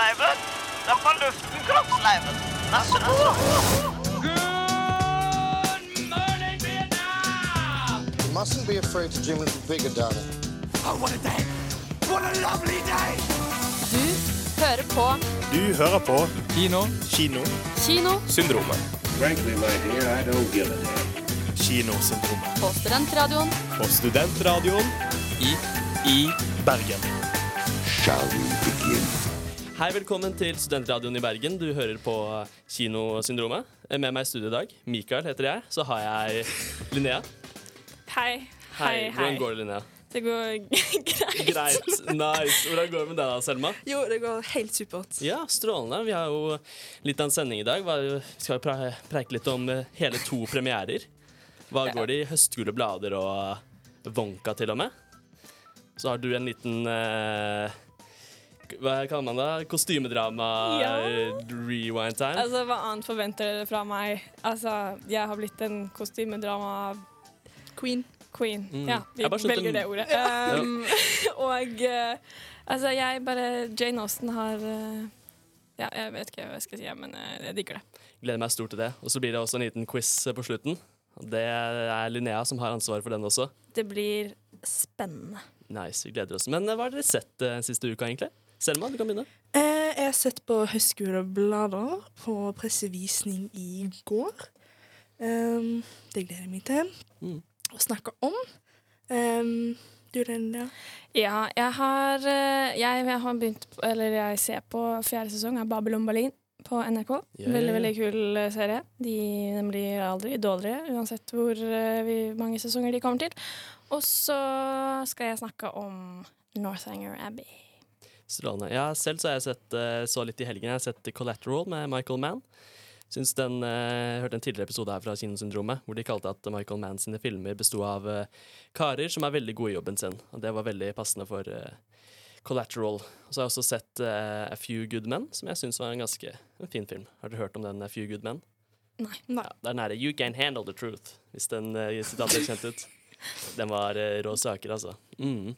kroppsleiven. Det er fra luften, kroppsleiven. Nasse, nasse. You mustn't be afraid to dream a little bigger, darling. Du hører på Du hører på Kino. Kino. Kino Syndromet. Frankly, my dear, I don't give a damn. Kinosyndromet. på Studentradioen På Studentradioen I i Bergen. Hei, velkommen til Studentradioen i Bergen. Du hører på Kinosyndromet. Med meg i studio i dag, Mikael heter jeg. Så har jeg Linnea. Hei. Hei, hei. Hvordan går det, Linnea? Det går greit. Greit. Nice. Hvordan går det med deg, da, Selma? Jo, det går helt supert. Ja, strålende. Vi har jo litt av en sending i dag. Vi skal pre- preike litt om eh, hele to premierer. Hva Ja. går det i? Høstgule blader og Wonka til og med. Så har du en liten eh, Hva kaller man det? Kostymedrama Ja. rewind time? Altså, Hva annet forventer dere fra meg? Altså, Jeg har blitt en kostymedrama Queen. queen. Mm. Ja, vi velger en- det ordet. Um, og uh, altså, jeg bare Jane Austen har uh, Ja, jeg vet ikke hva jeg skal si, men eh, jeg digger det. Gleder meg stort til det. Og så blir det også en liten quiz på slutten. Det er Linnea som har ansvaret for den også. Det blir spennende. Nice, vi gleder oss. Men hva har dere sett den siste uka, egentlig? Selma, du kan begynne. Eh, jeg har sett på Høgskoleblader på pressevisning i går. Um, det gleder jeg meg til Mm. å snakke om. Um, du, Linda? Ja, jeg har, eh, jeg, jeg har begynt på- Eller jeg ser på fjerde sesong av Babylon Berlin på NRK. Ja, ja, Veldig, ja. veldig kul eh, serie. De, de blir aldri dårligere, uansett hvor eh, vi, mange sesonger de kommer til. Og så skal jeg snakke om Northanger Abbey. Strålende. Ja, selv så har jeg sett, eh, så litt i helgen. Jeg har sett Collateral med Michael Mann. Syns den, eh, jeg hørte en tidligere episode her fra Kinosyndromet hvor de kalte at Michael Mann sine filmer besto av eh, karer som er veldig gode i jobben sin. Og det var veldig passende for Collateral. Og så har jeg også sett A Few Good Men, som jeg syns var en ganske en fin film. Har dere hørt om den A Few Good Men? Nei. Nei. Ja, det er nære You Can Handle the Truth, hvis den uh, sitatet er kjent ut. Den var rå saker, altså. Mm.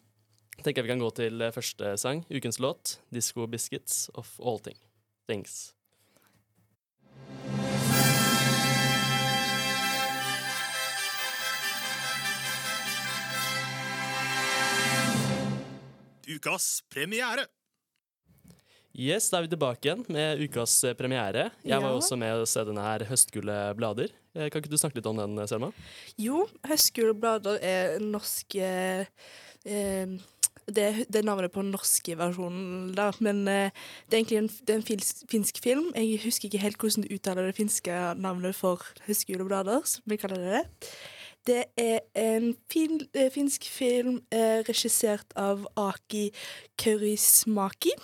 Tenker jeg vi kan gå til eh, første sang, ukens låt, 'Disco Biscuits of All Thing. Things'. Ukas premiere. Yes, da er vi tilbake igjen med ukas eh, premiere. Jeg var Ja. også med å se denne her 'Høstgule blader'. Eh, Kan ikke du snakke litt om den, Selma? Jo, Høgskoleblader er norsk eh, eh, det, det er navnet på den norske versjonen, da. Men uh, det er egentlig en, er en finsk, finsk film. Jeg husker ikke helt hvordan du uttaler det finske navnet for Høgskoleblader, som vi kaller det. Det er en fin, uh, finsk film uh, regissert av Aki Kaurismaki.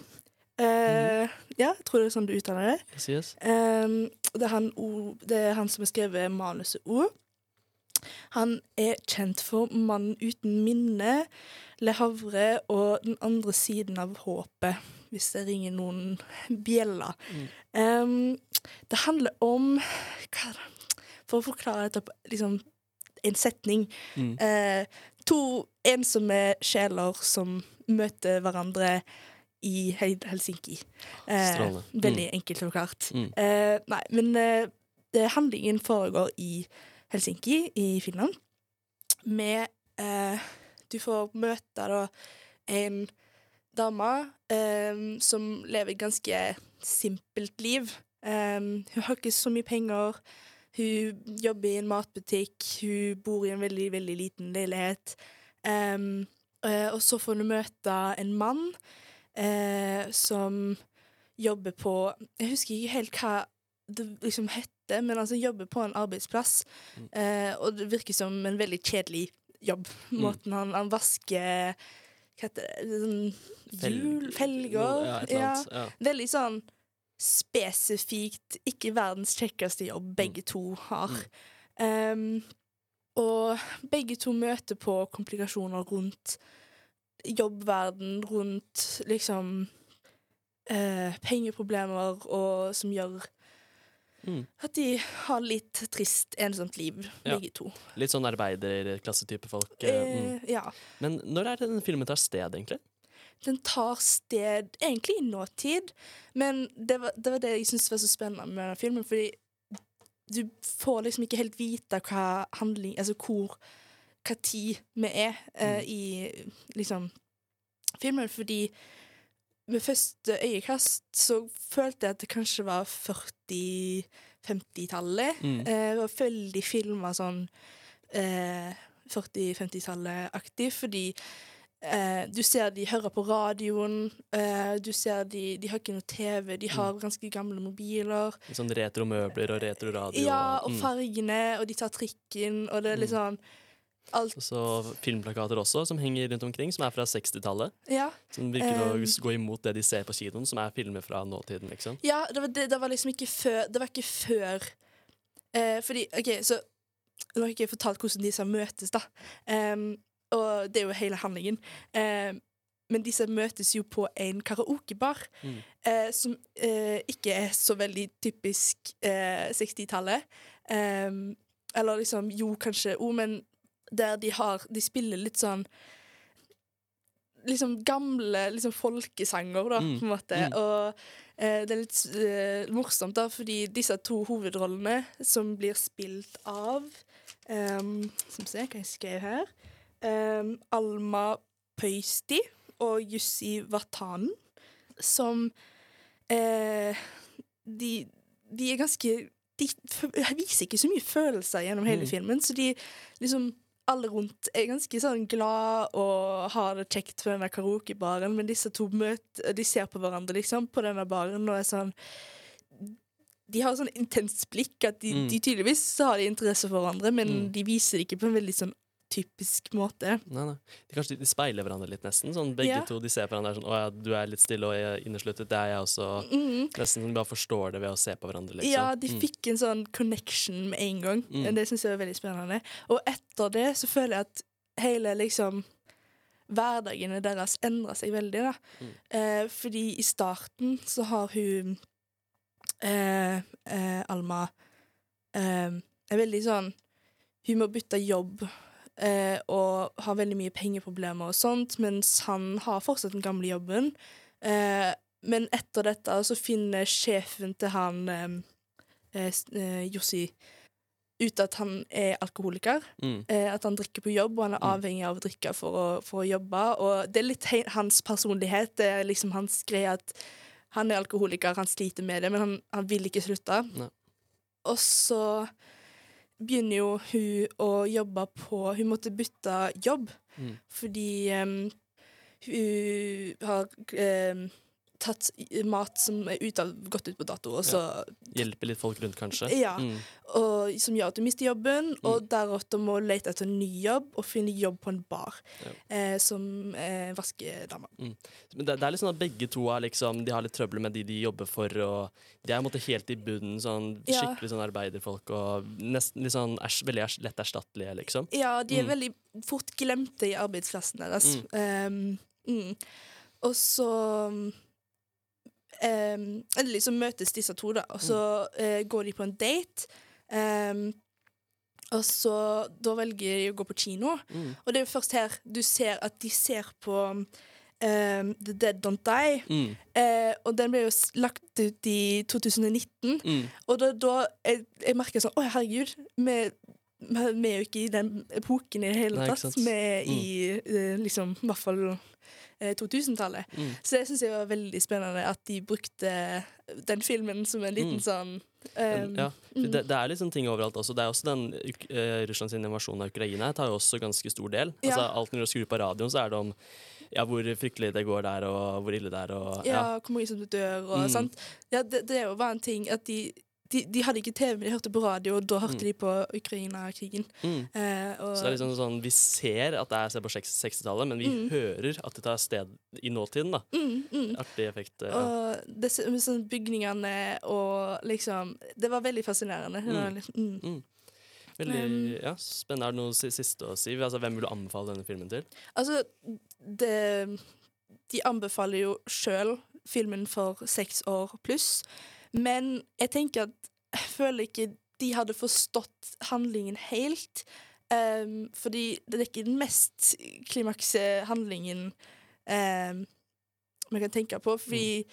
Mm. Ja, jeg tror det er sånn du uttaler det. Yes, yes. Um, det, er han, det er han som har skrevet manuset O. Han er kjent for 'Mannen uten minne', 'Le Havre' og 'Den andre siden av håpet', hvis det ringer noen bjeller. Um, det handler om hva? For å forklare dette på liksom, en setning Mm. uh, To ensomme sjeler som møter hverandre i Helsinki. Uh, Strålende. Mm. veldig enkelt forklart. Mm. Uh, nei, men eh, handlingen foregår i Helsinki i Finland. Med eh, Du får møte da en dame eh, som lever et ganske simpelt liv. Eh, hun har ikke så mye penger. Hun jobber i en matbutikk. Hun bor i en veldig, veldig liten leilighet. Eh, og så får du møte en mann eh, som jobber på Jeg husker ikke helt hva det liksom heter, men altså jobber på en arbeidsplass. Mm. Eh, og det virker som en veldig kjedelig jobb. Mm. Han, han vasker Hva heter det? Sånn hjul? Felger? Ja, Ja. Ja. Veldig sånn spesifikt ikke verdens kjekkeste jobb begge to har. Um, og begge to møter på komplikasjoner rundt jobbverden, rundt liksom eh, pengeproblemer, og som gjør Mm. at de har litt trist, ensomt liv, Ja. begge to. Litt sånn arbeiderklassetype folk. eh, mm. Eh, ja. Men når er det den filmen tar sted, egentlig? den tar sted egentlig i nåtid, men det var det, var det jeg syntes var så spennende med denne filmen, fordi du får liksom ikke helt vite hva handling Altså hvor hva tid vi er eh, i liksom filmen, fordi ved første øyekast så følte jeg at det kanskje var 40-50-tallet. Mm. Eh, var veldig filma sånn eh, 40-50-tallet-aktig, fordi eh, du ser de hører på radioen, eh, du ser de De har ikke noe TV, de har Mm. ganske gamle mobiler. Sånn retro møbler og retro radio. Ja, og mm. fargene, og de tar trikken, og det er Mm. litt sånn Alt Og så filmplakater også, som henger rundt omkring, som er fra 60-tallet. Ja. Som virker Um. å gå imot det de ser på kinoen, som er filmer fra nåtiden, liksom. Ja, det var, det, det var liksom ikke før Det var ikke før eh, Fordi, OK, så Nå har jeg ikke fortalt hvordan disse møtes, da. Um, og det er jo hele handlingen. Um, men disse møtes jo på en karaokebar, Mm. eh, som eh, ikke er så veldig typisk eh, 60-tallet. Em, eller liksom Jo, kanskje O, men der de har De spiller litt sånn Liksom gamle liksom folkesanger, da, Mm, på en måte. mm. Og eh, det er litt eh, morsomt, da, fordi disse to hovedrollene som blir spilt av um, Som vi se hva jeg skrev her. um, Alma Pøysti og Jussi Vatanen, som eh, de, de er ganske De viser ikke så mye følelser gjennom hele Mm. filmen, så de liksom alle rundt er ganske sånn glad og har det kjekt på denne karaokebaren, men disse to møter, de ser på hverandre liksom på denne baren og er sånn De har sånn intenst blikk at de, Mm. de tydeligvis så har de interesse for hverandre, men Mm. de viser det ikke på en veldig sånn typisk måte. Nei, nei. De, kanskje de, speiler hverandre litt, nesten. Sånn, begge Ja. to de ser på hverandre sånn Å ja, du er litt stille og jeg er innesluttet. Det er jeg også. Mm. Nesten sånn, de bare forstår det ved å se på hverandre, liksom. Ja, de Mm. fikk en sånn connection med en gang. Mm. Det syns jeg var veldig spennende. Og etter det så føler jeg at hele liksom Hverdagene deres endrer seg veldig, da. Mm. Eh, fordi i starten så har hun eh, eh, Alma eh, er veldig sånn Hun må bytte jobb eh, og har veldig mye pengeproblemer og sånt, mens han har fortsatt den gamle jobben. Eh, men etter dette så finner sjefen til han eh, eh, eh, Jossi ut at han er alkoholiker. Mm. Eh, at han drikker på jobb, og han er Mm. avhengig av å drikke for å, for å jobbe. Og det er litt hans personlighet. Det er liksom hans greie at han er alkoholiker, han sliter med det, men han, han vil ikke slutte. Ne. Og så begynner jo hun å jobbe på Hun måtte bytte jobb Mm. fordi um, hun har em, tatt mat som er ut av, gått ut på dato, og så Hjelper litt folk rundt, kanskje. Ja. Mm. og, som gjør at du mister jobben, og deretter må lete etter ny jobb og finne jobb på en bar Ja. eh, som eh, vaskedame. Men det, det er litt sånn at begge to er liksom, de har litt trøbbel med de de jobber for, og de er på en måte helt i bunnen, sånn skikkelig sånn arbeiderfolk, og nesten litt sånn er, veldig lett erstattelige, liksom. Ja, de er Mm. veldig fort glemte i arbeidsplassen deres. Um, mm. Og så um, Endelig så møtes disse to, da, og så uh, går de på en date. Um, og så Da velger de å gå på kino. Mm. Og det er jo først her du ser at de ser på um, The Dead Don't Die. Mm. Uh, og den ble jo lagt ut i 2019. Mm. Og da, da jeg, jeg merker sånn Å, herregud. Vi, vi er jo ikke i den epoken i det hele Nei, tatt. Vi er i eh, liksom, i hvert fall eh, 2000-tallet. Mm. Så det syns jeg var veldig spennende at de brukte den filmen som en liten Mm. sånn um, ja, mm. det, det er liksom ting overalt også. Det er også den Uk eh, Russlands invasjon av Ukraina tar jo også ganske stor del. Altså, alt når du skrur på radioen, så er det om ja, hvor fryktelig det går der, og hvor ille det er. Og, ja, ja. hvor mange som dør og Mm. sånt. Ja, det, det bare en ting at de de, de hadde ikke TV, men de hørte på radio, og da hørte Mm. de på Ukraina-krigen. Mm. Eh, Så det er liksom sånn, Vi ser at det er på 60-tallet, men vi Mm. hører at det tar sted i nåtiden. da. mm, mm. Artig effekt. eh, Ja. Og det, sånn bygningene og liksom Det var veldig fascinerende. Var mm. Veldig ja, spennende. Er det noe siste å si? Altså, Hvem vil du anbefale denne filmen til? Altså, det, de anbefaler jo sjøl filmen for seks år pluss, men jeg tenker at jeg føler ikke de hadde forstått handlingen helt. Um, fordi det er ikke den mest klimakse handlingen um, man kan tenke på. Fordi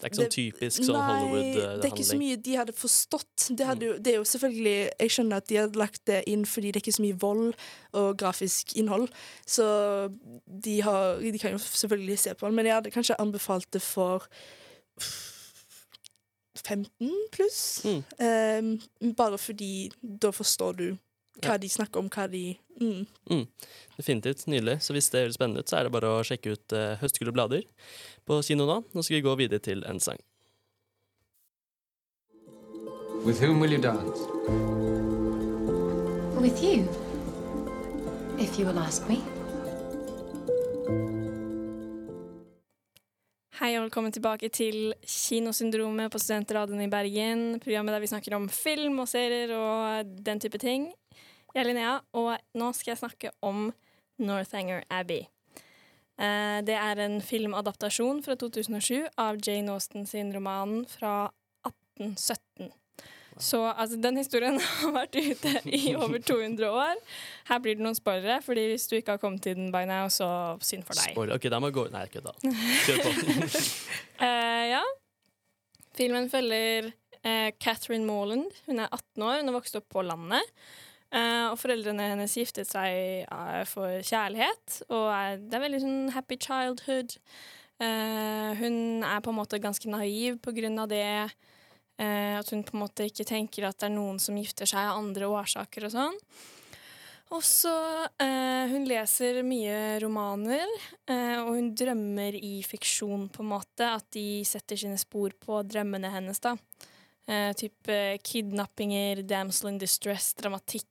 Det er ikke sånn typisk sånn Nei, det er ikke så mye de hadde forstått. Det, hadde Mm. det er jo selvfølgelig Jeg skjønner at de hadde lagt det inn fordi det er ikke så mye vold og grafisk innhold. Så de, har, de kan jo selvfølgelig se på den, men jeg hadde kanskje anbefalt det for 15 pluss. Mm. Um, bare fordi da forstår du hva de snakker om, hva de mm. Definitivt nydelig. Så hvis det høres spennende ut, så er det bare å sjekke ut uh, Høstgule blader på kino nå. Nå skal vi gå videre til en sang. With whom will you dance? With you, if you will ask me. Hei og velkommen tilbake til Kinosyndromet på Studentradioen i Bergen. Programmet der vi snakker om film og serier og den type ting. Jeg er Linnea, og nå skal jeg snakke om Northanger Abbey. Eh, Det er en filmadaptasjon fra 2007 av Jane Austen sin roman fra 1817. Så altså, den historien har vært ute i over 200 år. Her blir det noen spoilere, fordi hvis du ikke har kommet til den by now, så synd for deg. Spoiler. Ok, da må jeg gå Nei, kødda. Kjør på. uh, ja. Filmen følger uh, Catherine Morland. Hun er 18 år, hun har vokst opp på landet. Uh, og foreldrene hennes giftet seg uh, for kjærlighet, og er, det er veldig sånn happy childhood. Uh, hun er på en måte ganske naiv på grunn av det. Eh, at hun på en måte ikke tenker at det er noen som gifter seg av andre årsaker og sånn. Og så eh, Hun leser mye romaner, eh, og hun drømmer i fiksjon, på en måte. At de setter sine spor på drømmene hennes, da. Eh, type kidnappinger, damsel in distress, dramatikk.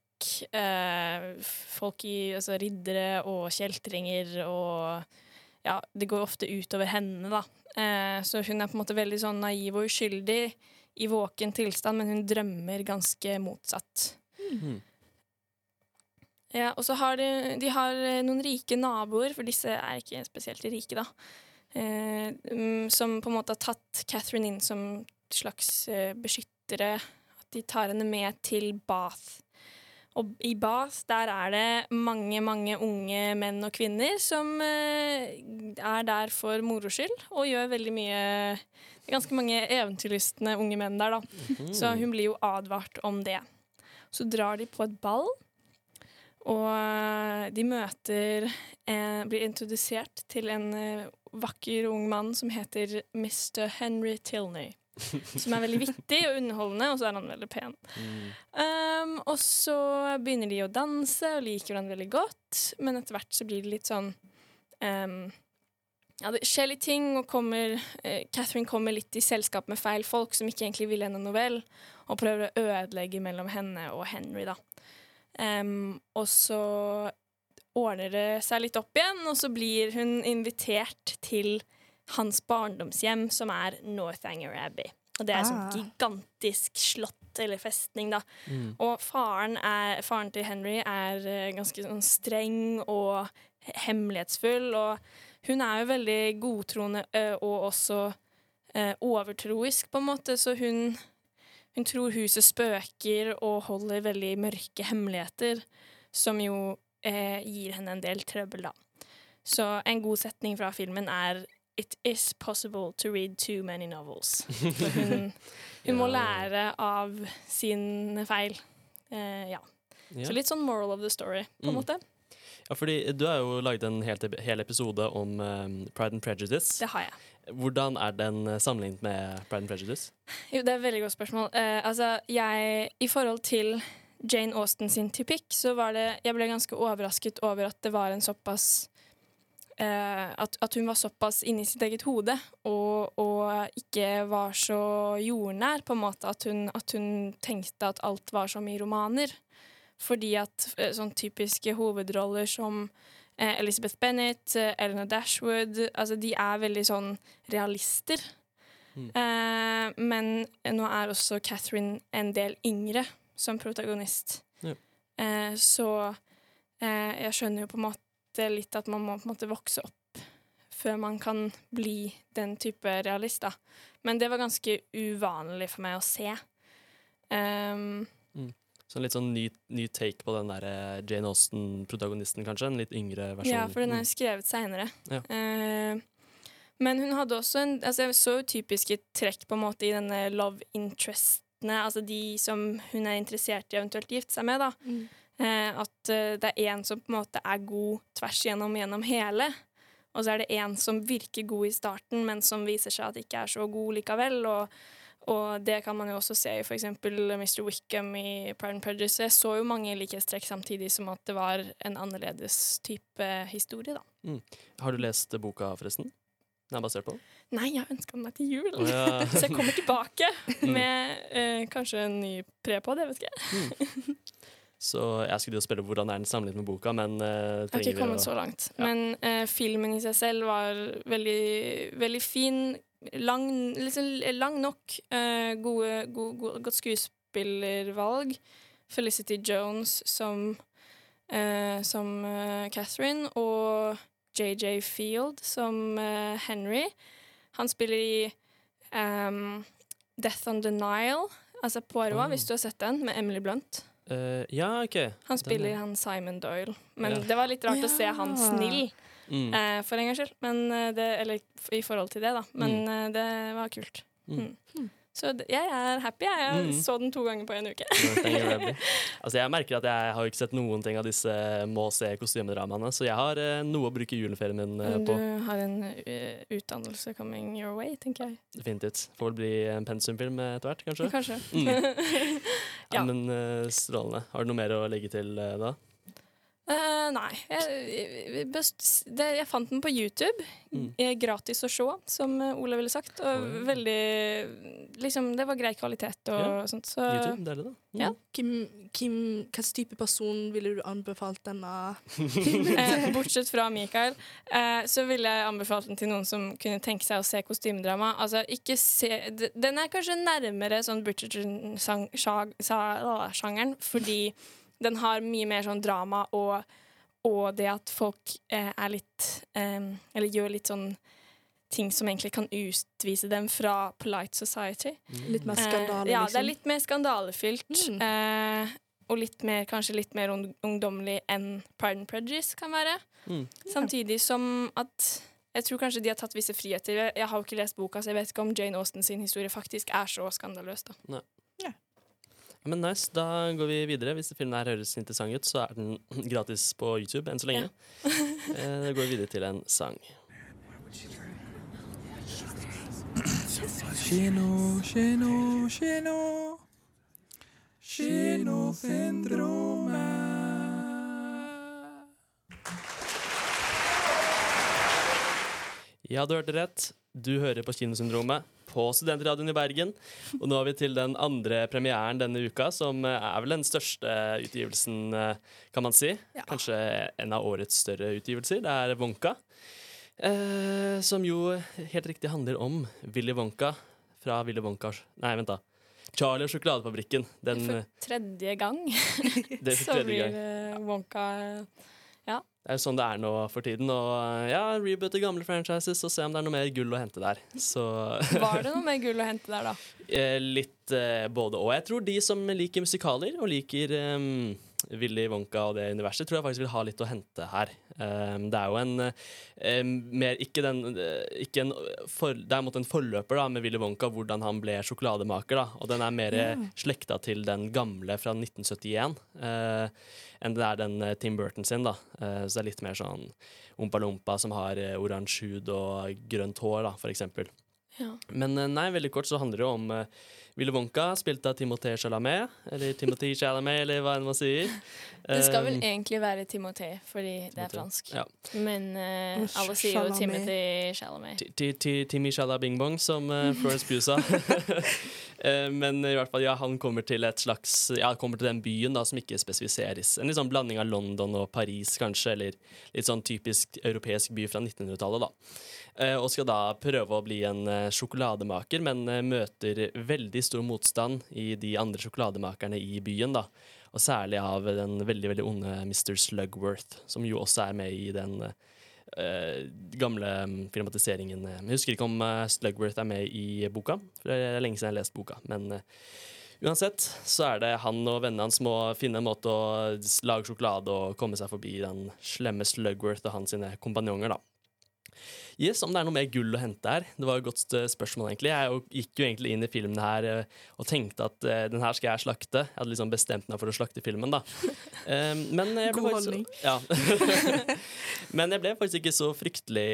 Eh, folk i altså riddere og kjeltringer og Ja, det går ofte utover henne, da. Eh, så hun er på en måte veldig sånn naiv og uskyldig i våken tilstand, men hun drømmer ganske motsatt. Mm. Ja, og så har de, de har eh, noen rike naboer, for disse er ikke spesielt rike, da. Eh, mm, som på en måte har tatt Catherine inn som slags eh, beskyttere. At de tar henne med til Bath. Og i Bath der er det mange, mange unge menn og kvinner som eh, er der for moro skyld, og gjør veldig mye ganske mange eventyrlystne unge menn der, da. Så hun blir jo advart om det. Så drar de på et ball. Og eh, de møter eh, Blir introdusert til en eh, vakker ung mann som heter Mr. Henry Tilney. Som er veldig vittig og underholdende, og så er han veldig pen. Um, og så begynner de å danse og liker hverandre veldig godt, men etter hvert så blir det litt sånn um, Ja, det skjer litt ting, og kommer, eh, Catherine kommer litt i selskap med feil folk som ikke egentlig vil henne noe vel, og prøver å ødelegge mellom henne og Henry, da. Um, og så ordner det seg litt opp igjen, og så blir hun invitert til hans barndomshjem, som er Northanger Abbey. Og det er et sånt Ah. gigantisk slott eller festning, da. Mm. Og faren, er, faren til Henry er eh, ganske sånn streng og hemmelighetsfull, og hun er jo veldig godtroende eh, og også eh, overtroisk, på en måte, så hun, hun tror huset spøker og holder veldig mørke hemmeligheter, som jo eh, gir henne en del trøbbel, da. Så en god setning fra filmen er It is possible to read too many novels. Så hun, hun må lære av sine feil. Eh, ja. Ja. Så litt sånn moral of the story, på en Mm. måte. Ja, fordi du har jo laget en hel, hel episode om um, Pride and Prejudice. Det har jeg. Hvordan er den eh, sammenlignet med Pride and Prejudice? Jo, det er et veldig godt spørsmål. Uh, altså, jeg I forhold til Jane Austen sin typikk, så var det Jeg ble ganske overrasket over at det var en såpass uh, at, at hun var såpass inni sitt eget hode og, og ikke var så jordnær, på en måte. At hun, at hun tenkte at alt var som i romaner. Fordi at eh, sånn typiske hovedroller som eh, Elizabeth Bennet, Elena Eleanor Dashwood altså De er veldig sånn realister. Eh, men nå er også Catherine en del yngre som protagonist. Ja. Eh, så eh, jeg skjønner jo på en måte litt at man må på en måte vokse opp før man kan bli den type realist, da. Men det var ganske uvanlig for meg å se. Um, Så litt sånn ny, ny take på den der eh, Jane Austen-protagonisten, kanskje? En litt yngre versjon? Ja, for den er Mm. skrevet seinere. Ja. Uh, Men hun hadde også en altså Jeg så jo typiske trekk på en måte i denne love interestene, altså de som hun er interessert i eventuelt gifte seg med, da. Mm. Uh, at det er en som på en måte er god tvers igjennom gjennom hele. Og så er det en som virker god i starten, men som viser seg at ikke er så god likevel. Og, og det kan man jo også se i f.eks. Mr. Wickham i Pride and Prejudice. Jeg så jo mange likhetstrekk samtidig som at det var en annerledes type historie, da. Mm. Har du lest boka, forresten? Den er basert på? Nei, jeg ønska den meg til jul. Oh, ja. så jeg kommer tilbake Mm. med eh, kanskje en ny pre på det, vet ikke jeg. Så jeg skulle jo spørre hvordan er den sammenlignet med boka, men eh, Jeg har ikke kommet å- så langt. Ja. Men eh, filmen i seg selv var veldig, veldig fin. Lang, liksom, lang nok. Uh, gode, gode, gode, godt skuespillervalg. Felicity Jones som, uh, som eh, Catherine, og JJ Field som Henry. Han spiller i um, Death on the Nile, altså Poirot, oh. hvis du har sett den, med Emily Blunt. Uh, ja, OK. Han spiller er- han Simon Doyle. Men Ja. det var litt rart å se han snill, Mm. eh, for en gangs skyld. Men eh, det, eller i forhold til det, da. Men mm. det var kult. Mm. Mm. Så jeg er happy. Jeg, Mm. så den to ganger på en uke. Altså, jeg merker at jeg har ikke sett noen ting av disse må se kostymedramaene, så jeg har eh, noe å bruke juleferien min eh, på. du har en uh, utdannelse coming your way, tenker jeg. Definitivt. Får vel bli en pensumfilm eh, etter hvert, kanskje. Kanskje. Mm. Ja, Ja. men uh, strålende. Har du noe mer å legge til uh, da? Eh, nei. Jeg, jeg, best, det, jeg fant den på YouTube. Mm. Eh, Gratis å se, som eh, Ole ville sagt. Og mm. veldig Liksom, det var grei kvalitet og Ja. sånt. Så YouTube, deilig, da. Mm. Ja. Kim, Kim, hvilken type person ville du anbefalt denne eh, bortsett fra Mikael, uh, så ville jeg anbefalt den til noen som kunne tenke seg å se kostymedrama. Altså, ikke se Den er kanskje nærmere sånn Bridgerton-sjangeren, fordi den har mye mer sånn drama og, og det at folk eh, er litt eh, Eller gjør litt sånn ting som egentlig kan utvise dem fra polite society. Litt mer skandale, Eh, ja, liksom? det er litt mer skandalefylt. Mm. Eh, og litt mer, kanskje litt mer ung- ungdommelig enn Pride and Prejudice kan være. Mm. Samtidig som at jeg tror kanskje de har tatt visse friheter. Jeg- har jo ikke lest boka, så jeg vet ikke om Jane Austen sin historie faktisk er så skandaløs. da. Ja, men nice, Da går vi videre. Hvis filmen her høres interessant ut, så er den gratis på YouTube enn så lenge. Eh, Da går vi videre til en sang. Kino, kino, kino. Kinosyndromet. Ja, du hørte rett. Du hører på Kinosyndromet på Studentradioen i Bergen. Og nå er vi til den andre premieren denne uka, som eh, er vel den største utgivelsen, eh, kan man si. Kanskje en av årets større utgivelser. Det er Wonka. Eh, som jo helt riktig handler om Willy Wonka fra Willy Wonka Nei, vent, da. Charlie og sjokoladefabrikken. Den, For tredje gang Det for så tredje blir gang. det Wonka Ja. Det er jo sånn det er nå for tiden. Og eh, ja, reboote gamle franchises og se om det er noe mer gull å hente der. Så Var det noe mer gull å hente der, da? eh, litt eh, både og. Jeg tror de som liker musikaler og liker um, Willy Wonka og det universet, tror jeg faktisk vil ha litt å hente her. Um, det er jo en eh, mer Ikke den eh, ikke en for, Det er mot en forløper da med Willy Wonka, hvordan han ble sjokolademaker. da Og den er mer mm. slekta til den gamle fra 1971 uh, enn det er den eh, Tim Burton sin. da Uh, Så det er litt mer sånn Ompa-Lompa som har uh, oransje hud og grønt hår, da, for eksempel. Ja. Men eh, nei, veldig kort så handler det jo om uh, Willy Wonka, spilt av Timothée Chalamet, eller Timothée Chalamet, eller hva enn man sier. Det skal vel Um, egentlig være Timothée, fordi det er fransk. ja. Men uh, alle sier jo Timothée Chalamet. Ti- ti- ti- Timmy Shala Bing Bong, som uh, Florence Pugh sa. Eh, Men i hvert fall, ja, han kommer til et slags Ja, kommer til den byen da, som ikke spesifiseres. En litt sånn blanding av London og Paris, kanskje, eller litt sånn typisk europeisk by fra 1900-tallet, da. Eh, Og skal da prøve å bli en eh, sjokolademaker, men møter veldig stor motstand i de andre sjokolademakerne i byen, da. Og særlig av den veldig, veldig onde Mr. Slugworth, som jo også er med i den eh, gamle mm, filmatiseringen. Jeg husker ikke om eh, Slugworth er med i boka, for det er lenge siden jeg har lest boka. Men eh, uansett så er det han og vennene hans må finne en måte å lage sjokolade og komme seg forbi den slemme Slugworth og hans kompanjonger, da. Yes, om det er noe mer gull å hente her. Det var et godt eh, spørsmål, egentlig. Jeg gikk jo egentlig inn i filmen her eh, og tenkte at eh, den her skal jeg slakte. Jeg hadde liksom bestemt meg for å slakte filmen, da. Men jeg ble faktisk- Ja. men jeg ble faktisk ikke så fryktelig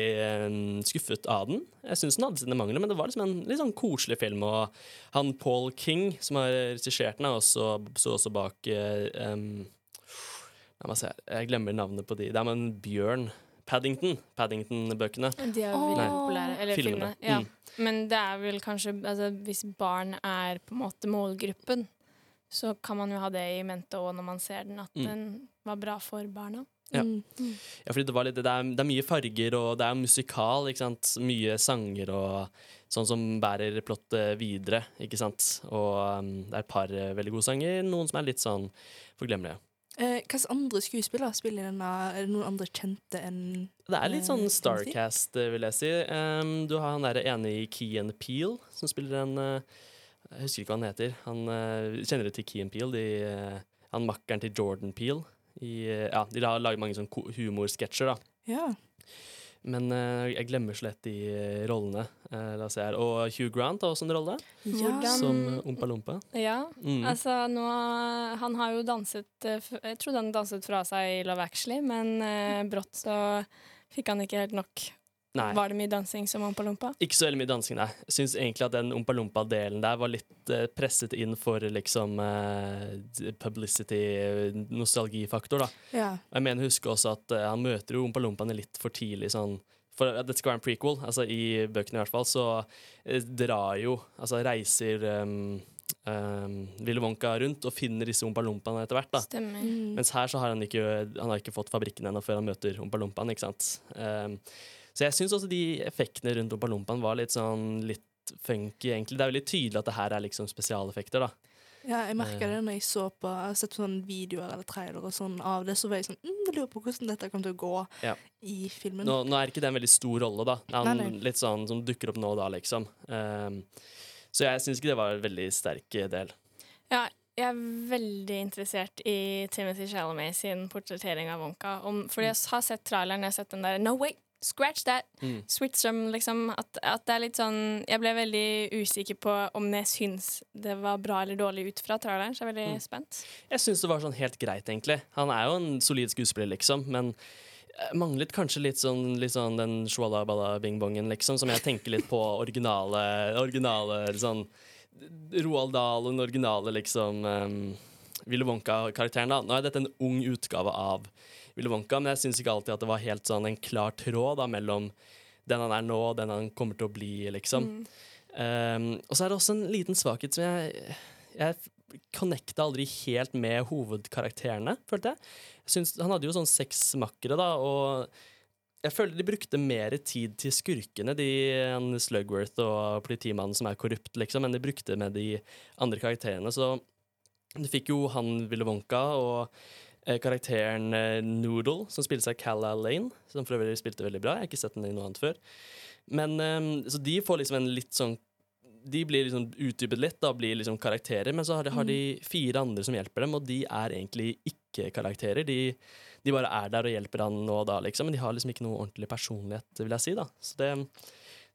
skuffet av den. Jeg syns den hadde sine mangler, men det var liksom en litt sånn koselig film. Og han Paul King, som har regissert den, er også, så også bak um, jeg glemmer navnet på de. Det er med en bjørn. Paddington. Paddington-bøkene. De er Nei. veldig populære. Eller Filmene. filmene. Ja. Mm. Men det er vel kanskje altså, Hvis barn er på en måte målgruppen, så kan man jo ha det i mente òg når man ser den, at Mm. den var bra for barna. Ja. Mm. Ja, fordi det, var litt, det, er, det er mye farger, og det er musikal, ikke sant? Mye sanger og sånn som bærer plottet videre, ikke sant? Og um, det er et par eh, veldig gode sanger, noen som er litt sånn forglemmelige. Eh, Hvilke andre skuespillere spiller i denne? Er det noen andre kjente enn Det er litt sånn eh, Starcast, eh, vil jeg si. Um, du har han der ene i Key Peel, som spiller en uh, Jeg husker ikke hva han heter. Han uh, Kjenner du til Key Peel? De, uh, han makkeren til Jordan Peel. I, ja, de har laget mange sånn humorsketsjer, da. Ja. Men uh, jeg glemmer så lett de eh, rollene. Uh, la oss se her. Og Hugh Grant har også en rolle, ja. som Ompa Lompa. Ja, Mm. altså nå Han har jo danset Jeg trodde han danset fra seg i Love Actually, men uh, brått så fikk han ikke helt nok. Nei. Var det mye dansing som Ompa Lompa? Ikke så veldig mye dansing, nei. Jeg syns egentlig at den Ompa Lompa-delen der var litt eh, presset inn for liksom eh, publicity, eh, nostalgifaktor, da. Ja. Jeg mener husker huske også at eh, han møter jo Ompa Lompaene litt for tidlig, sånn For at det skal være en prequel, altså i bøkene i hvert fall, så eh, drar jo Altså reiser um, um, Willy Wonka rundt og finner disse Ompa Lompaene etter hvert, da. Stemmer. Mm. Mens her så har han ikke, han har ikke fått fabrikken ennå før han møter Ompa Lompaen, ikke sant. Um, så jeg syns også de effektene rundt Ompa Lompaen var litt sånn litt funky, egentlig. Det er veldig tydelig at det her er liksom spesialeffekter, da. Ja, jeg merka Eh. det når jeg så på Jeg har sett sånne videoer eller trailere og sånn av det, så var jeg sånn mm, Jeg lurer på hvordan dette kommer til å gå Ja. i filmen. Nå, nå er ikke det en veldig stor rolle, da. Han Nei, nei. litt sånn som dukker opp nå og da, liksom. Um, så jeg syns ikke det var en veldig sterk del. Ja, jeg er veldig interessert i Timothy Chalamet sin portrettering av Wonka. Om, fordi jeg har sett traileren, jeg har sett den der No, wait! Scratch that! Mm. Switch them, liksom. At, at det er litt sånn Jeg ble veldig usikker på om jeg syns det var bra eller dårlig ut fra traileren, så jeg er veldig Mm. spent. Jeg syns det var sånn helt greit, egentlig. Han er jo en solid skuespiller, liksom, men manglet kanskje litt sånn, litt sånn den shwalla balla bing bongen, liksom, som jeg tenker litt på originale, originale sånn Roald Dahl og den originale, liksom um, Willy Wonka-karakteren, da. Nå er dette en ung utgave av Willy Wonka, men jeg syns ikke alltid at det var helt sånn en klar tråd da, mellom den han er nå, og den han kommer til å bli, liksom. Um, og så er det også en liten svakhet som jeg, jeg connecta aldri helt med hovedkarakterene, følte jeg. jeg synes, han hadde jo sånn seks makkere, da, og jeg føler de brukte mer tid til skurkene, de Slugworth og politimannen som er korrupt, liksom, enn de brukte med de andre karakterene. Så du fikk jo han Ville Wonka og karakteren eh, Noodle, som spilles av Calla Lane, som for øvrig spilte veldig bra. Jeg har ikke sett den i noe annet før. Men eh, Så de får liksom en litt sånn De blir liksom utdypet litt, da blir liksom karakterer, men så har de, har de fire andre som hjelper dem, og de er egentlig ikke karakterer. De, de bare er der og hjelper han nå og da, liksom, men de har liksom ikke noe ordentlig personlighet, vil jeg si, da. Så det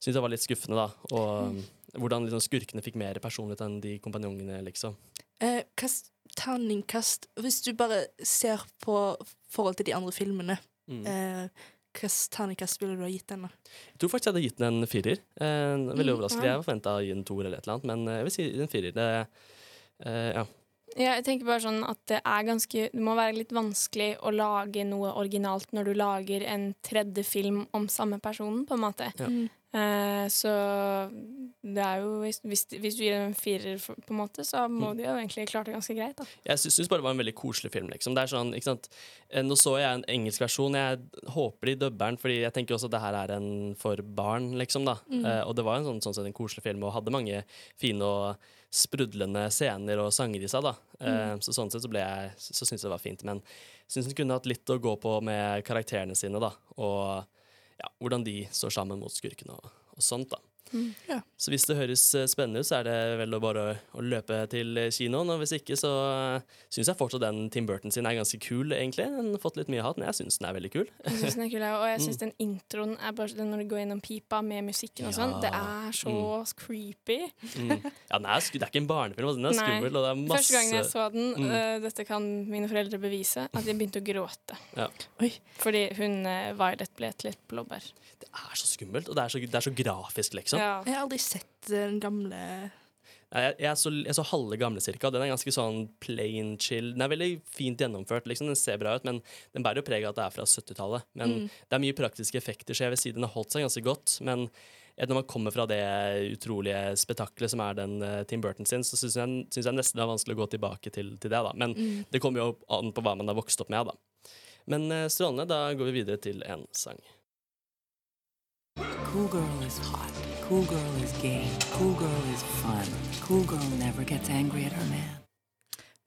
syns jeg var litt skuffende, da. Og um, hvordan liksom skurkene fikk mer personlighet enn de kompanjongene, liksom. Eh, kast, terningkast Hvis du bare ser på forhold til de andre filmene, Mm. eh, hvilket terningkast ville du ha gitt den? da? Jeg tror faktisk jeg hadde gitt den en firer. Eh, veldig Mm, overraskende. ja. Jeg forventa å gi den toer eller et eller annet, men eh, jeg vil si en firer. Det, eh, ja. Ja, jeg tenker bare sånn at det er ganske Det må være litt vanskelig å lage noe originalt når du lager en tredje film om samme personen, på en måte. Ja. Mm. Eh, så det er jo Hvis, hvis, du gir en firer, på en måte, så må Mm. de jo egentlig klart det ganske greit, da. Jeg sy syns bare det var en veldig koselig film. Liksom. Er sånn? Eh, Nå så jeg en engelsk versjon. Jeg håper de dubber den, fordi jeg tenker også at det her er en for barn, liksom. da. Mm. Eh, og det var en sånn, sånn sett en koselig film, og hadde mange fine og sprudlende scener og sanger i seg. da. Eh, så sånn sett så, ble jeg, så, syntes syns jeg det var fint. Men syns hun kunne hatt litt å gå på med karakterene sine, da. Og ja, hvordan de står sammen mot skurkene og, og sånt, da. Mm. Ja. Så hvis det høres eh, spennende ut, så er det vel å bare å løpe til eh, kinoen. Og hvis ikke, så syns jeg fortsatt den Tim Burton sin er ganske kul, egentlig. Den har fått litt mye hat, men jeg syns den er veldig kul. Jeg synes den er kul, og jeg syns Mm. den introen er bare den når du går gjennom pipa med musikken og sånn. Ja. Det er så creepy. Mm. Ja, den er, det er ikke en barnefilm, altså. den er Nei. skummel. Og det er masse Første gangen jeg så den, Mm. øh, dette kan mine foreldre bevise, at jeg begynte å gråte. Ja. Fordi hun uh, Violet ble til et blåbær. Det er så skummelt, og det er så, det er så grafisk, liksom. Ja. Jeg har aldri sett den gamle Nei, Jeg, jeg, så, jeg så halve gamle cirka. Den er ganske sånn plain chill. Den er veldig fint gjennomført. liksom, Den ser bra ut, men den bærer jo preg av at det er fra 70-tallet. Men Mm. det er mye praktiske effekter, så jeg vil si den har holdt seg ganske godt. Men eh, når man kommer fra det utrolige spetakkelet som er den uh, Tim Burton sin, så syns jeg, synes jeg nesten det er vanskelig å gå tilbake til, til det. da. Men Mm. det kommer jo an på hva man har vokst opp med. da. Men uh, strålende. Da går vi videre til en sang. Cool girl is hot. Cool girl is gay. Cool girl is fun. Cool girl never gets angry at her man.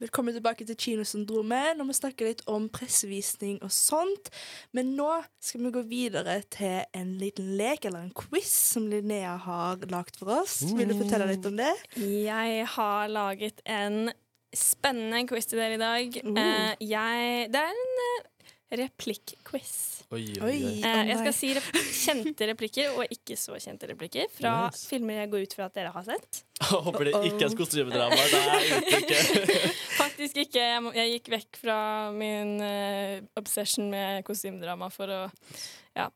Velkommen tilbake til Kinosyndromet når vi snakker litt om pressevisning og sånt. Men nå skal vi gå videre til en liten lek, eller en quiz, som Linnea har lagd for oss. Vil du fortelle litt om det? Jeg har laget en spennende quiz til dere i dag. Uh. Eh, jeg, det er en uh, replikk-quiz. Oi, Oi, oi. Eh, jeg skal si rep kjente replikker og ikke så kjente replikker fra Nice. filmer jeg går ut fra at dere har sett. Håper det ikke er kostymedrama. Faktisk ikke. Jeg, må, jeg gikk vekk fra min uh, obsession med kostymedrama for å Ja.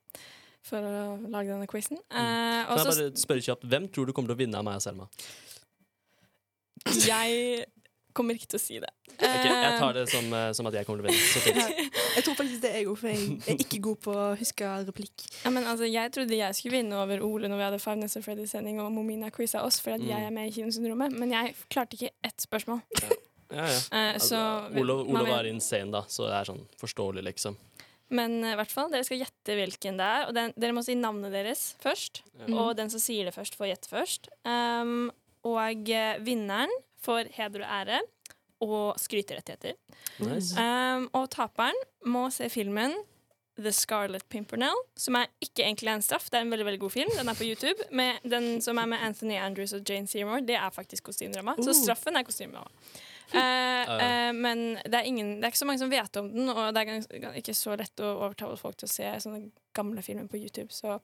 For å lage denne quizen. Uh, Kan jeg så bare spørre kjapt, Hvem tror du kommer til å vinne av meg og Selma? jeg kommer ikke til å si det. Okay, jeg Eh, tar det som, eh, som at jeg kommer til å vinne. Så fint. Jeg tror faktisk det er jeg òg, for jeg er ikke god på å huske replikk. Ja, men altså, jeg trodde jeg skulle vinne over Ole når vi hadde Five Nights at Freddy's-sending og Momina quiza oss, fordi Mm. jeg er med i Kinosyndromet. Men jeg klarte ikke ett spørsmål. Ja, ja. ja. Altså, Olo, man Olo var insane, da, så det er sånn forståelig, liksom. Men eh, i hvert fall, dere skal gjette hvilken det er. Og den, dere må si navnet deres først. Ja. Og den som sier det først, får gjette først. Um, og eh, vinneren får heder og ære og skryterettigheter. Nice. Um, og taperen må se filmen The Scarlet Pimpernel, som er ikke egentlig en straff. Det er en veldig veldig god film. Den er på YouTube. Med den som er med Anthony Andrews og Jane Seymour, det er faktisk kostymedrama. Så Uh. straffen er kostymedrama. Uh, uh, men det er, ingen, det er ikke så mange som vet om den, og det er ikke så lett å overtale folk til å se sånne gamle filmer på YouTube. Så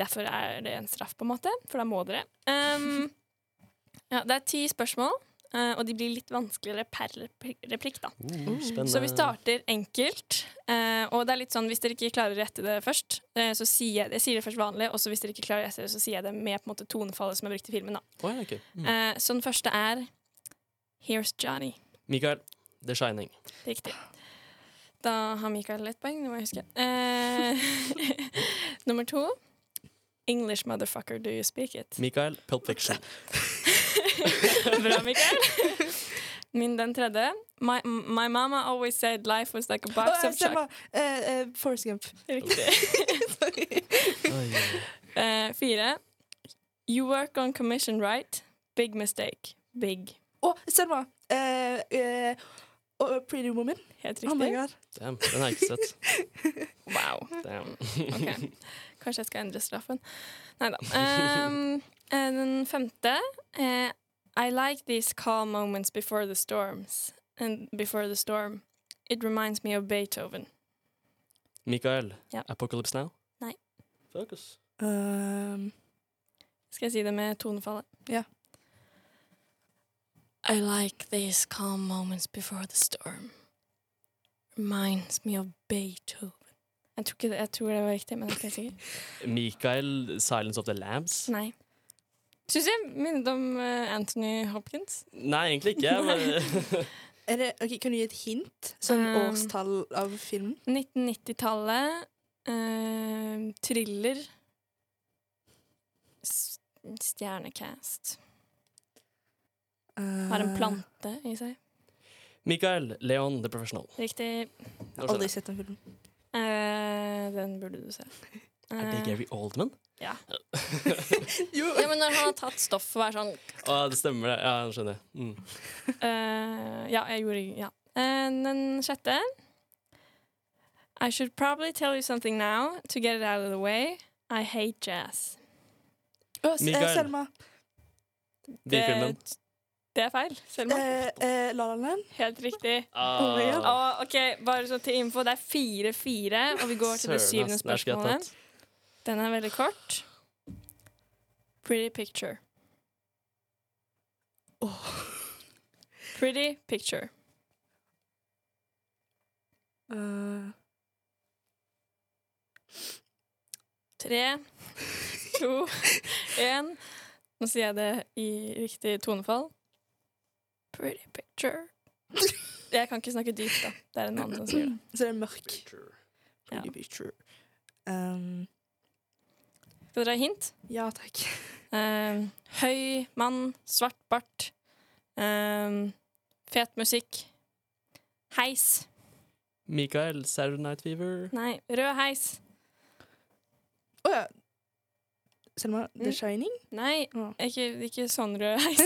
derfor er det en straff, på en måte. For da må dere. Um, ja, det er ti spørsmål, eh, og de blir litt vanskeligere per replikk, da. Uh. Så vi starter enkelt. eh, og det er litt sånn, hvis dere ikke klarer å rette det først, eh, så sier jeg, jeg sier det først vanlig, og så hvis dere ikke klarer å rette det, så sier jeg det med på en måte tonefallet som er brukt i filmen. da. Oh, ja, okay. Mm. Så den første er Here's Johnny. Mikael, The Shining. Riktig. Da har Mikael ett poeng, det må jeg huske. Eh, nummer to English motherfucker, do you speak it? Mikael, Pulp Fiction. Bra, Mikael. Min den tredje. My, my mama always said life was like a box oh, of stemmer. chocolate. uh, eh, Forrest Gump. Riktig. uh, fire. You work on commission, right? Big mistake. Big. Å, Selma! Uh, uh, Pretty Woman. Helt Oh my riktig. god. Damn, den har jeg ikke sett. Wow. Damn. Ok. Kanskje jeg skal endre straffen. Nei da. Um, eh, den femte eh, I like these calm moments before the storms. And before the storm. It reminds me of Beethoven. Mikael, Ja. Apocalypse Now? Nei. Focus. Um, Skal jeg si det med tonefallet? Ja. I like these calm moments before the storm. Reminds me of Beethoven. Jeg tror, ikke det, jeg tror det var riktig, men jeg er ikke sikker. Mikael, Silence of the Lambs? Nei. Syns jeg minnet om eh, Anthony Hopkins. Nei, egentlig ikke. Men... Er det, okay, kan du gi et hint? Sånn Um, årstall av filmen? 1990-tallet. Uh, thriller. S- Stjernecast. Har en Eh, plante i seg. Mikael, Leon, The Professional. Riktig. Aldri sett den filmen. Uh, den burde du se. Er det Eh, Gary Oldman? Ja. ja, men når han har tatt stoff og er sånn Å, det stemmer, det. Ja, jeg skjønner. Mm. Uh, Ja, jeg gjorde Ja. Uh, den sjette. I should probably tell you something now to get it out of the way. I hate jazz. Eh, Mikael. Selma. Det, Det er feil. Selma. Eh, eh, La La Land. Helt riktig. Ah. Oh ok, Bare så til info, det er fire-fire, og vi går til det syvende spørsmålet. Den er veldig kort. Pretty picture. Pretty picture. Uh. Tre, to, én. Nå sier jeg det i riktig tonefall. Pretty picture. Jeg kan ikke snakke dypt, da. Det er en annen som sier det. Så det er mørk. Ja. Pretty picture. Um, Skal dere ha hint? ja, takk. Eh, høy mann, svart bart. Eh, fet musikk. Heis. Mikael, Saturday Night Fever. Nei, rød heis. Å ja. Selma, The Mm. Shining? Nei, oh. ikke, ikke sånn rød heis.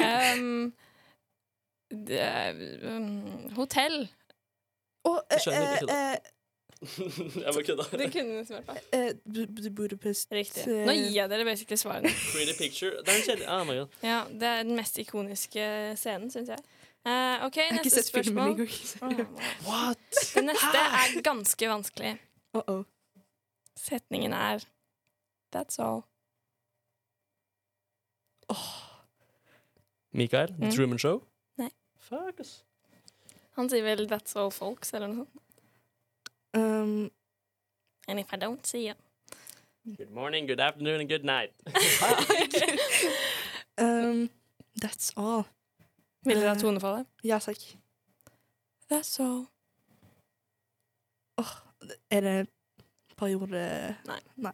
um, det um, hotell. Å, oh, eh, Jeg bare kødda. Det kunne du svart på. eh, Bu- Budapest Riktig. eh, Nå gir jeg dere basically svarene. Pretty Picture. Det er en kjedelig oh my God. Ja, Det er den mest ikoniske scenen, syns jeg. Uh, OK, Jeg har ikke neste sett filmen spørsmål. wow. What? Det neste er ganske vanskelig. Uh-oh. Setningen er That's all. Mikael, The Mm. Truman Show. Nei. Fuck, ass. Han sier vel 'That's all folks', eller noe sånt. Um, And if I don't see it Good morning, good afternoon and good night. um, that's all. Vil dere ha Eh, tonefallet? Ja, takk. That's all. Er det periode Nei. Nei.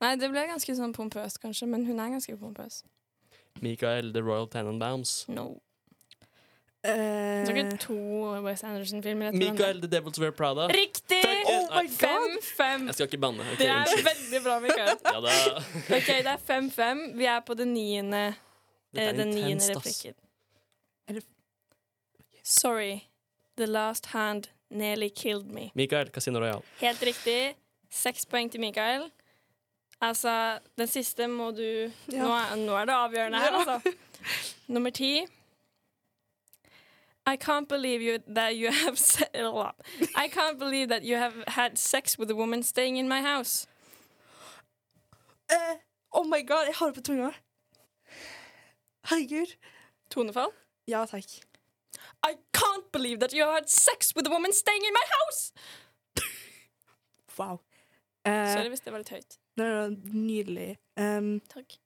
Nei, det ble ganske sånn pompøst, kanskje, men hun er ganske pompøs. Mikael, The Royal Tenenbaums. No. Eh, Det er ikke to Wes Anderson-filmer Michael The Devil's Wear Prada. Riktig! Oh my Fem, fem. Jeg skal ikke banne. Okay. Det er unnskyld. veldig bra, Mikael. Ja, da. Ok, det er fem-fem. Vi er på den niende, er eh, den niende replikken. Er det- Sorry. The last hand nearly killed me. Michael, Casino Royal. Helt riktig. Seks poeng til Mikael. Altså, den siste må du Ja. nå, er, nå er det avgjørende her, Ja. altså. Nummer ti. I can't believe you that you have se I can't believe that you have had sex with a woman staying in my house. Uh, oh my god, jeg har det på tunga. Herregud. Tonefall. Ja, takk. I can't believe that you have had sex with a woman staying in my house! Wow. Uh, Sorry hvis det var litt høyt. det var nydelig. Um, Takk.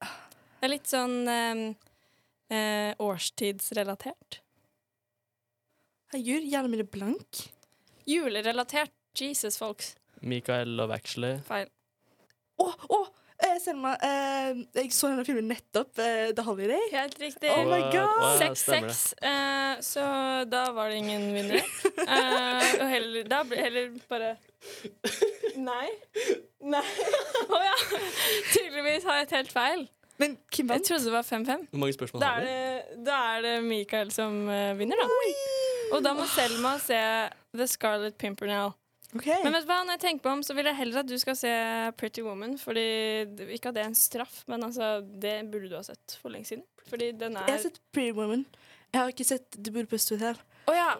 Det er litt sånn ehm, eh, årstidsrelatert. herregud, jævla er blank. Julerelatert. Jesus, folks. Mikael, Love Actually. Feil. Å, å! eh, Selma, eh, jeg så denne filmen nettopp. eh, The Holiday. Helt riktig. Oh my god! Å, ja, 6-6, eh, så da var det ingen vinner. Eh, og heller, da ble heller bare Nei. Nei. Å ja. Tydeligvis har jeg telt feil. Men hvem Jeg trodde det var 5-5. Hvor mange spørsmål Da har vi? det, da er det Mikael som uh, vinner, da. Og da må Selma se The Scarlet Pimpernel. Okay. Men vet du hva, når jeg tenker på om, så vil jeg heller at du skal se Pretty Woman. Fordi Ikke at det er en straff, men altså, det burde du ha sett for lenge siden. Fordi den er Jeg har sett Pretty Woman. Jeg har ikke sett The Budapest Hotel. Oh, ja!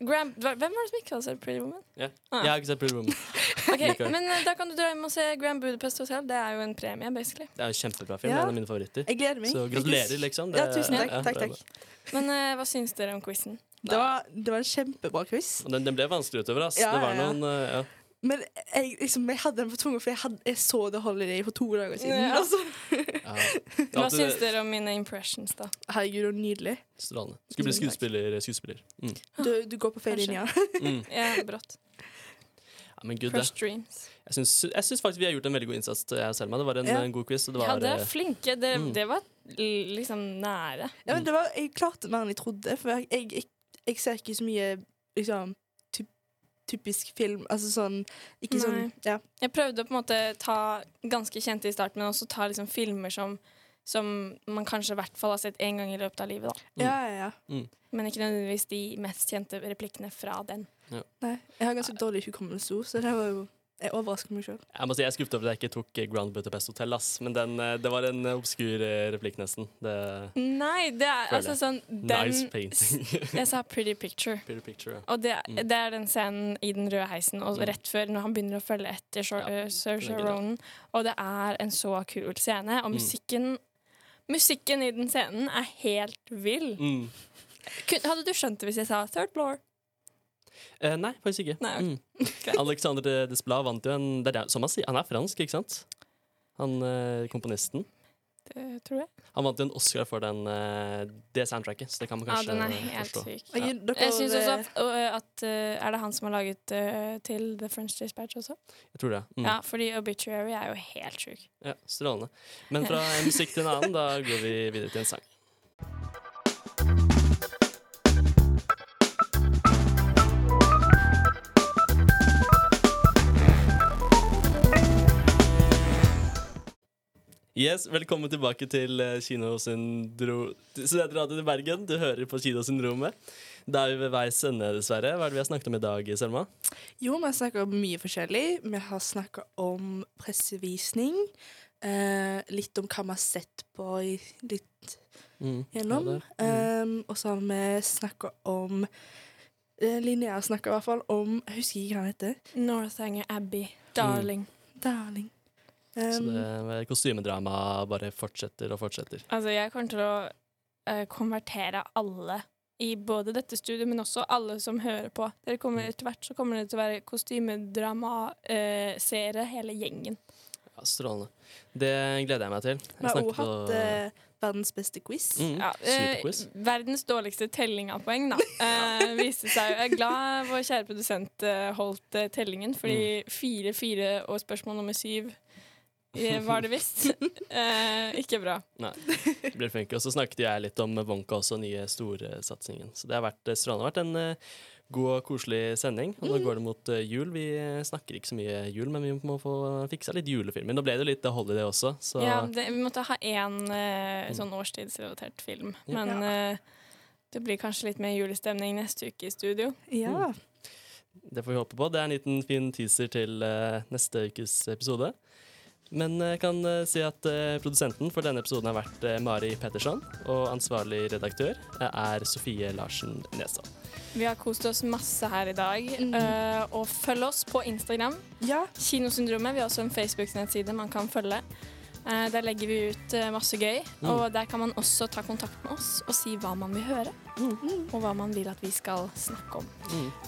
Graham, hvem var det som ikke hadde sett Pretty Woman? Yeah. Ah. Jeg har ikke sett Pretty Woman. Ok, Mikael. Men eh, da kan du dra hjem og se Grand Budapest Hotel. Det er jo en premie, basically. Det er en kjempebra film. Ja. En av mine favoritter. Jeg gleder meg. Så gratulerer, liksom. Ja, tusen takk. ja, takk, takk. Men uh, hva syns dere om quizen? Det var, det var en kjempebra quiz. Den, den ble vanskelig utover, ass. Ja, det var noen uh, ja. Men jeg, liksom, jeg hadde den på tunga, for jeg, hadde, jeg så The Holiday for to dager siden. Ja. Altså. ja. Hva syns dere om mine impressions, da? Herregud, så nydelig. Strålende. Skulle bli skuespiller. skuespiller. Mm. Du, du går på feil linje. Mm. Ja, brått. Ja, men gud, det. Dreams. Jeg syns, jeg syns faktisk vi har gjort en veldig god innsats, jeg selv Selma. Det var en, Ja. en god quiz. Og det var, ja, det er flinke. Det, Mm. det var liksom nære. Ja, men det var, jeg klarte mer enn jeg trodde, for jeg, jeg, jeg, jeg ser ikke så mye liksom, typ, typisk film. Altså sånn Ikke sånn Ja. Jeg prøvde å på en måte ta ganske kjente i starten, men også ta liksom filmer som, som man kanskje i hvert fall har sett én gang i løpet av livet. Da. ja, ja, ja. mm. Men ikke nødvendigvis de mest kjente replikkene fra den. Nei, jeg har ganske dårlig hukommelse, så det var jo Jeg overrasker meg sjøl. Jeg må si jeg er skuffet over at jeg ikke tok Grand Budapest Hotel, ass. Men den, eh, det var en eh, obskur eh, replikk, nesten. Det, Nei, det er altså sånn den, Nice painting. Jeg sa Pretty Picture. Pretty picture, ja. Og det, Mm. det er den scenen i den røde heisen, og Mm. rett før når han begynner å følge etter Sir er Og det er en så kul scene, og Mm. musikken Musikken i den scenen er helt vill. Mm. Hadde du skjønt det hvis jeg sa third floor? Eh, nei, faktisk ikke. Nei, okay. mm. Alexander Desplat vant jo en det er det, Som han sier, han er fransk, ikke sant? Han eh, komponisten. Det tror jeg. Han vant jo en Oscar for den, eh, det soundtracket, så det kan man kanskje Ja, den er helt forstå. syk. Ja. Jeg- syns også at, eh, at eh, Er det han som har laget uh, til The French Dispatch også? Jeg tror det. Mm. Ja, fordi Obituary er jo helt sjuk. Ja, Strålende. Men fra en musikk til en annen, da går vi videre til en sang. Yes, Velkommen tilbake til eh, Kinosyndro... Studentradioen i Bergen. Du hører på Kinosyndromet. Da er vi ved veis ende, dessverre. Hva er det vi har snakket om i dag, Selma? Jo, vi har snakka om mye forskjellig. Vi har snakka om pressevisning. Eh, litt om hva vi har sett på i, litt Mm, gjennom. ja, det- Um, og så har vi snakka om uh, Linnea snakka i hvert fall om Jeg husker ikke hva han heter. Northanger Abbey. Darling. Darling. Så det kostymedramaet kostymedrama bare fortsetter og fortsetter. Altså, jeg kommer til å uh, konvertere alle i både dette studiet, men også alle som hører på. Dere kommer Mm. Etter hvert så kommer det til å være kostymedramaseere, uh, hele gjengen. Ja, strålende. Det gleder jeg meg til. Jeg har også hatt eh, verdens beste quiz. Mm, Ja, eh, verdens dårligste telling av poeng, da. uh, viste seg Jeg er glad vår kjære produsent eh, holdt eh, tellingen, fordi Mm. fire, fire og spørsmål nummer syv eh, var det visst. Eh, ikke bra. Nei, det blir flink. Og så snakket jeg litt om Wonka også, nye storsatsingen. Så det har vært eh, strålende. Det har vært en eh, god og koselig sending. Og nå går det mot eh, jul. Vi snakker ikke så mye jul, men vi må få fiksa litt julefilmer. Nå ble det litt holiday også, så Ja, det, vi måtte ha én Mm. sånn årstidsrelatert film. Ja. Men det blir kanskje litt mer julestemning neste uke i studio. Ja. det får vi håpe på. Det er en liten fin teaser til neste ukes episode. Men jeg kan eh, si at eh, produsenten for denne episoden har vært eh, Mari Petterson, og ansvarlig redaktør eh, er Sofie Larsen Nesdal. Vi har kost oss masse her i dag. Mm. eh, og følg oss på Instagram. Kinosyndromet. Vi har også en Facebook-nettside man kan følge. Eh, der legger vi ut eh, masse gøy. Mm. Og der kan man også ta kontakt med oss og si hva man vil høre. Og hva man vil at vi skal snakke om.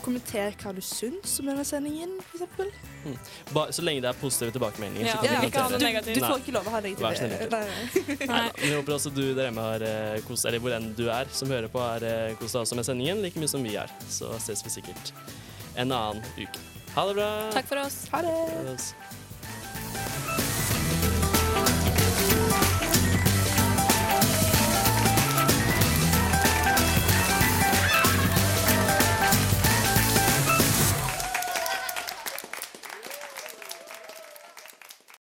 Kommenter hva du syns om denne sendingen, eksempel. Mm. Ba, så lenge det er positive tilbakemeldinger. Ja, så kan vi vi ikke ha kommentere. det. Du får ikke lov å ha negative Vær så snill. Vi håper også du der hjemme har eh, kost Eller hvor enn du er som hører på, har kost deg også med sendingen like mye som vi er. Så ses vi sikkert en annen uke. Ha det bra. Takk for oss. Ha det. Ha det.